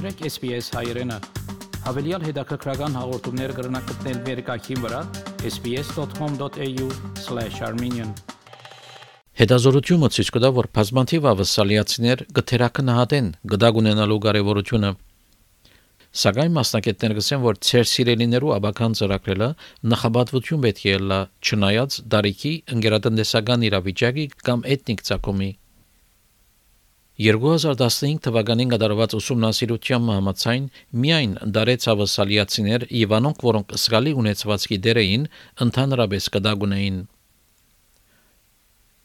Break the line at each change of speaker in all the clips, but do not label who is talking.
Մաղթեք SPS հայրենը։ Հավելյալ հետաքրքրական հաղորդումներ կգրնակցնել վերկայքին վրա sps.com.au/armenian Հետազոտությունը ցույց կտա, որ բազմաթիվ ավասալիացիներ գթերակնահատեն գդագ ունենալու կարևորությունը Սակայն մասնակիցները գսեն, որ ցեր սիրելիներու աբական ծրագրելը նախաբատվություն պետք է լա չնայած դարիքի ընկերատնտեսական իրավիճակի կամ էթնիկ ցակոմի 2015 թվականին կատարված ուսումնասիրության համաձայն միայն դարեց ավասալիացիներ եւ անոնք, որոնք սրալի ունեցվածքի դեր էին, ընդհանրապես կդագունեին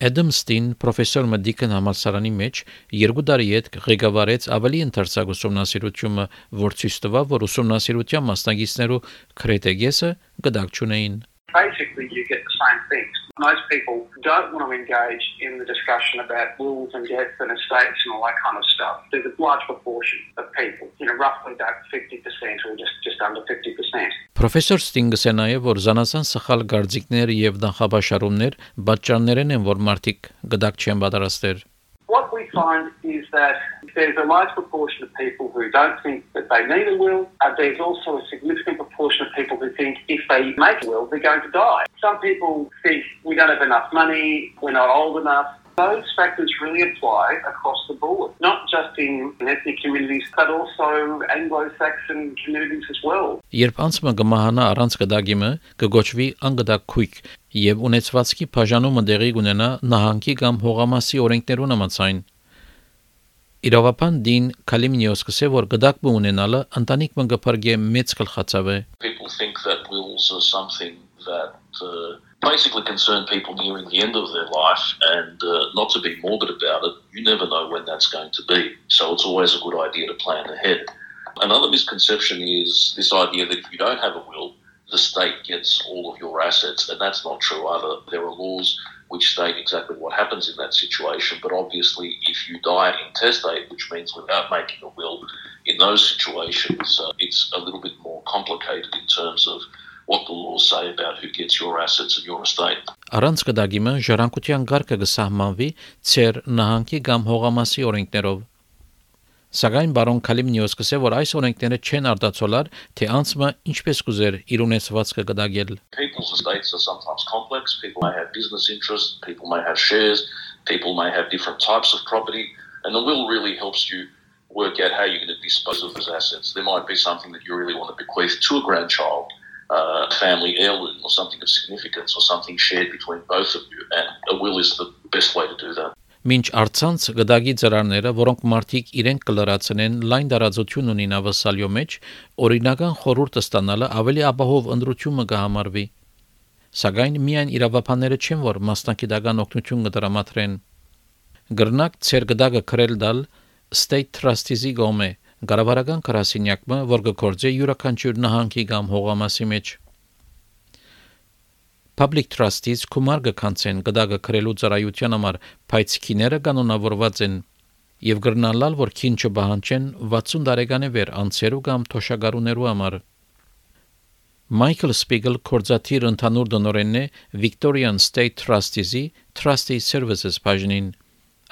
Էդամստին պրոֆեսոր Մդիկն համալսարանի մեջ երկու տարի հետ ղեկավարեց ավելի ընդարձակ ուսումնասիրությունը, որ ցույց տվավ, որ ուսումնասիրության մասնակիցներու քրետեգեսը գդակ չունեին
basically you get the same things. Most people don't want to engage in the discussion about wills and deaths and estates and all that kind of stuff. There's a large proportion of people, you know, roughly about 50% or just, just under 50%.
Պրոֆեսոր Ստինգսը նաև որ զանազան սխալ գարձիկներ եւ նախաբաշարումներ պատճառներն են, որ մարդիկ գդակ չեն պատրաստեր
what we find is that there's a large proportion of people who don't think that they need a will. and there's also a significant proportion of people who think if they make a will, they're going to die. Some people think we don't have enough money, we're not old enough. Those factors really apply across the board, not just in ethnic communities, but also Anglo-Saxon communities as well.
Երբ անցումը կմահանա առանց գդագիմը, կգոչվի անգդակ քույք, եւ ունեցվածքի բաժանումը դեղի կունենա նահանգի կամ հողամասի օրենքներուն համաձայն։ Իրավապան դին Կալիմնիոս կսե որ գդակը ունենալը ընտանիք մը կփրկե մեծ գլխացավ է։
People think that wills are something that uh, basically concern people nearing the end of their life and uh, not to be morbid about it you never know when that's going to be so it's always a good idea to plan ahead another misconception is this idea that if you don't have a will the state gets all of your assets, and that's not true either. There are laws which state exactly what happens in that situation, but obviously, if you die intestate, which means without making a will, in those situations, uh, it's a little bit more complicated in terms of what the laws say about who gets your assets and your estate.
Առանց կդագիմը ժառանգության ղարկը կսահմանվի ծեր նահանգի կամ հողամասի օրենքներով Սակայն բարոն Քալիմնիոս կսե որ այս օրենքները չեն արտացոլար, թե անցումը ինչպես կուզեր իր ունեցվածքը կդագել։
People's estates are sometimes complex. People may have business interests, people may have shares, people may have different types of property, and the will really helps you work out how you're going to dispose of those assets. There might be something that you really want to bequeath to a grandchild, uh, family heirloom, or something of significance, or something shared between both of you, and a will is the best way to do that.
Մինչ արցանց գդագի ծրարները, որոնք մարդիկ իրենք կլրացնեն լայն դարաձություն ունին ավասալյո մեջ, օրինական խորհուրդը ստանալը ավելի ապահով ընդրությունը կհամարվի։ Սակայն միայն իրավապանները չեն, որ մասնակիտական օգնություն կդրամատրեն։ Գրնակ ցեր գդագը քրել դալ State Trustees-ի գոմե, գարավարական քրասինյակը, որ կկործե յուրաքանչյուր նահանգի կամ հողամասի մեջ։ Public Trust-ից գումար կքանցեն գդակը քրելու ծառայության համար, բայց քիները կանոնավորված են. Եւ գրնալալ որ քին չբահանջեն 60 տարեկանի վեր անցերու կամ թոշակառուներու համար Michael Spiegel կորզաթիր ընդհանուր դոնորենն է Victorian State Trustees-ի Trustee Services բաժնին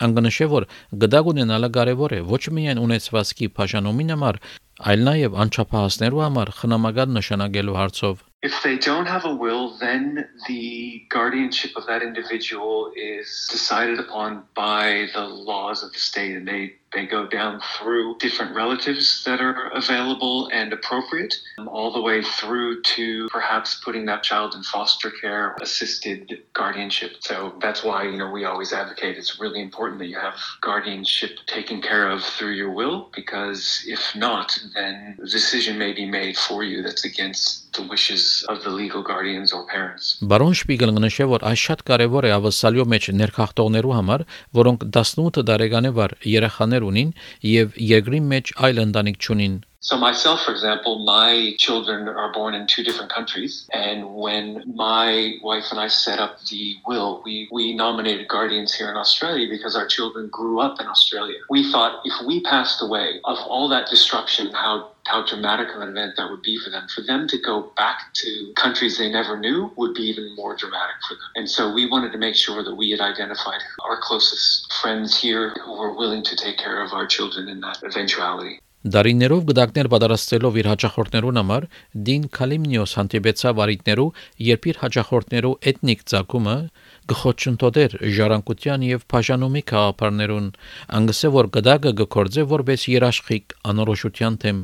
Անգնշե որ գդակ ունենալը կարևոր է ոչ միայն ունեցվածքի բաժանումին համար, այլ նաև անչափահասներու համար խնամակալ նշանակելու հարցով
If they don't have a will, then the guardianship of that individual is decided upon by the laws of the state, and they they go down through different relatives that are available and appropriate, all the way through to perhaps putting that child in foster care, assisted guardianship. So that's why you know we always advocate it's really important that you have guardianship taken care of through your will, because if not, then a decision may be made for you that's against the wishes of the legal guardians or parents.
Բարոն Շպիգելը նշել որ այս շատ կարևոր է ավասալյո մեջ ներքախտողներու համար, որոնք 18 տարեկան վար երեխաներ ընկերներ ունին եւ երկրի մեջ այլ ընտանիք չունին
So myself, for example, my children are born in two different countries, and when my wife and I set up the will, we we nominated guardians here in Australia because our children grew up in Australia. We thought if we passed away, of all that disruption, how how dramatic of an event that would be for them. For them to go back to countries they never knew would be even more dramatic for them. And so we wanted to make sure that we had identified our closest friends here who were willing to take care of our children in that eventuality.
Դարիներով գդակներ պատրաստելով իր հաճախորդներուն համար Դին Քալիմնիոս հանդիպեցավ արիտներու, երբ իր հաճախորդներու էթնիկ ցակումը գխոչունտոդեր ժառանգության եւ բաժանումի քաղաքարներուն անգսե որ գդակը գործե որպես երաշխիք անորոշության թեմ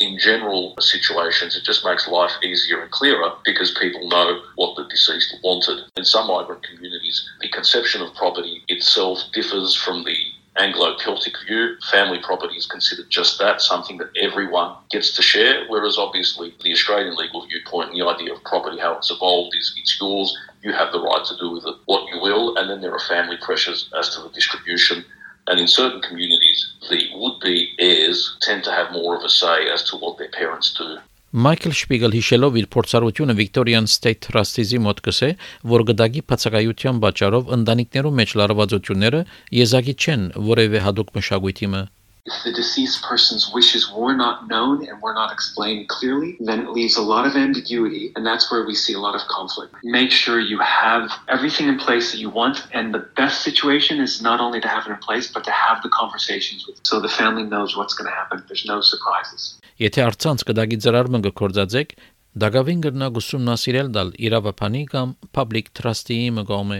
in general situations, it just makes life easier and clearer because people know what the deceased wanted. In some migrant communities, the conception of property itself differs from the Anglo Celtic view, family property is considered just that, something that everyone gets to share. Whereas obviously the Australian legal viewpoint and the idea of property, how it's evolved, is it's yours, you have the right to do with it what you will, and then there are family pressures as to the distribution. And in certain communities, the would be heirs tend to have more of a say as to what their parents do.
Մայքլ Շպիգել հիշելով իր փորձառությունը Victorian State Trustees-ի մոտ կսե, որ գդագի բացակայության պատճառով ընտանիքներու մեջ լարվածությունները եզակի չեն որևէ հadoop մշակույթի մը
If the deceased person's wishes were not known and were not explained clearly, then it leaves a lot of ambiguity, and that's where we see a lot of conflict. Make sure you have everything in place that you want, and the best situation is not only to have it in place, but to have the conversations with, so the family knows what's going to happen. There's no surprises.
Եթե արցանց կդագի ծրարմը գործածեք, դակավին գրնա գուսումնասիրել դալ իրավապանի կամ public trustee-ի մգոմե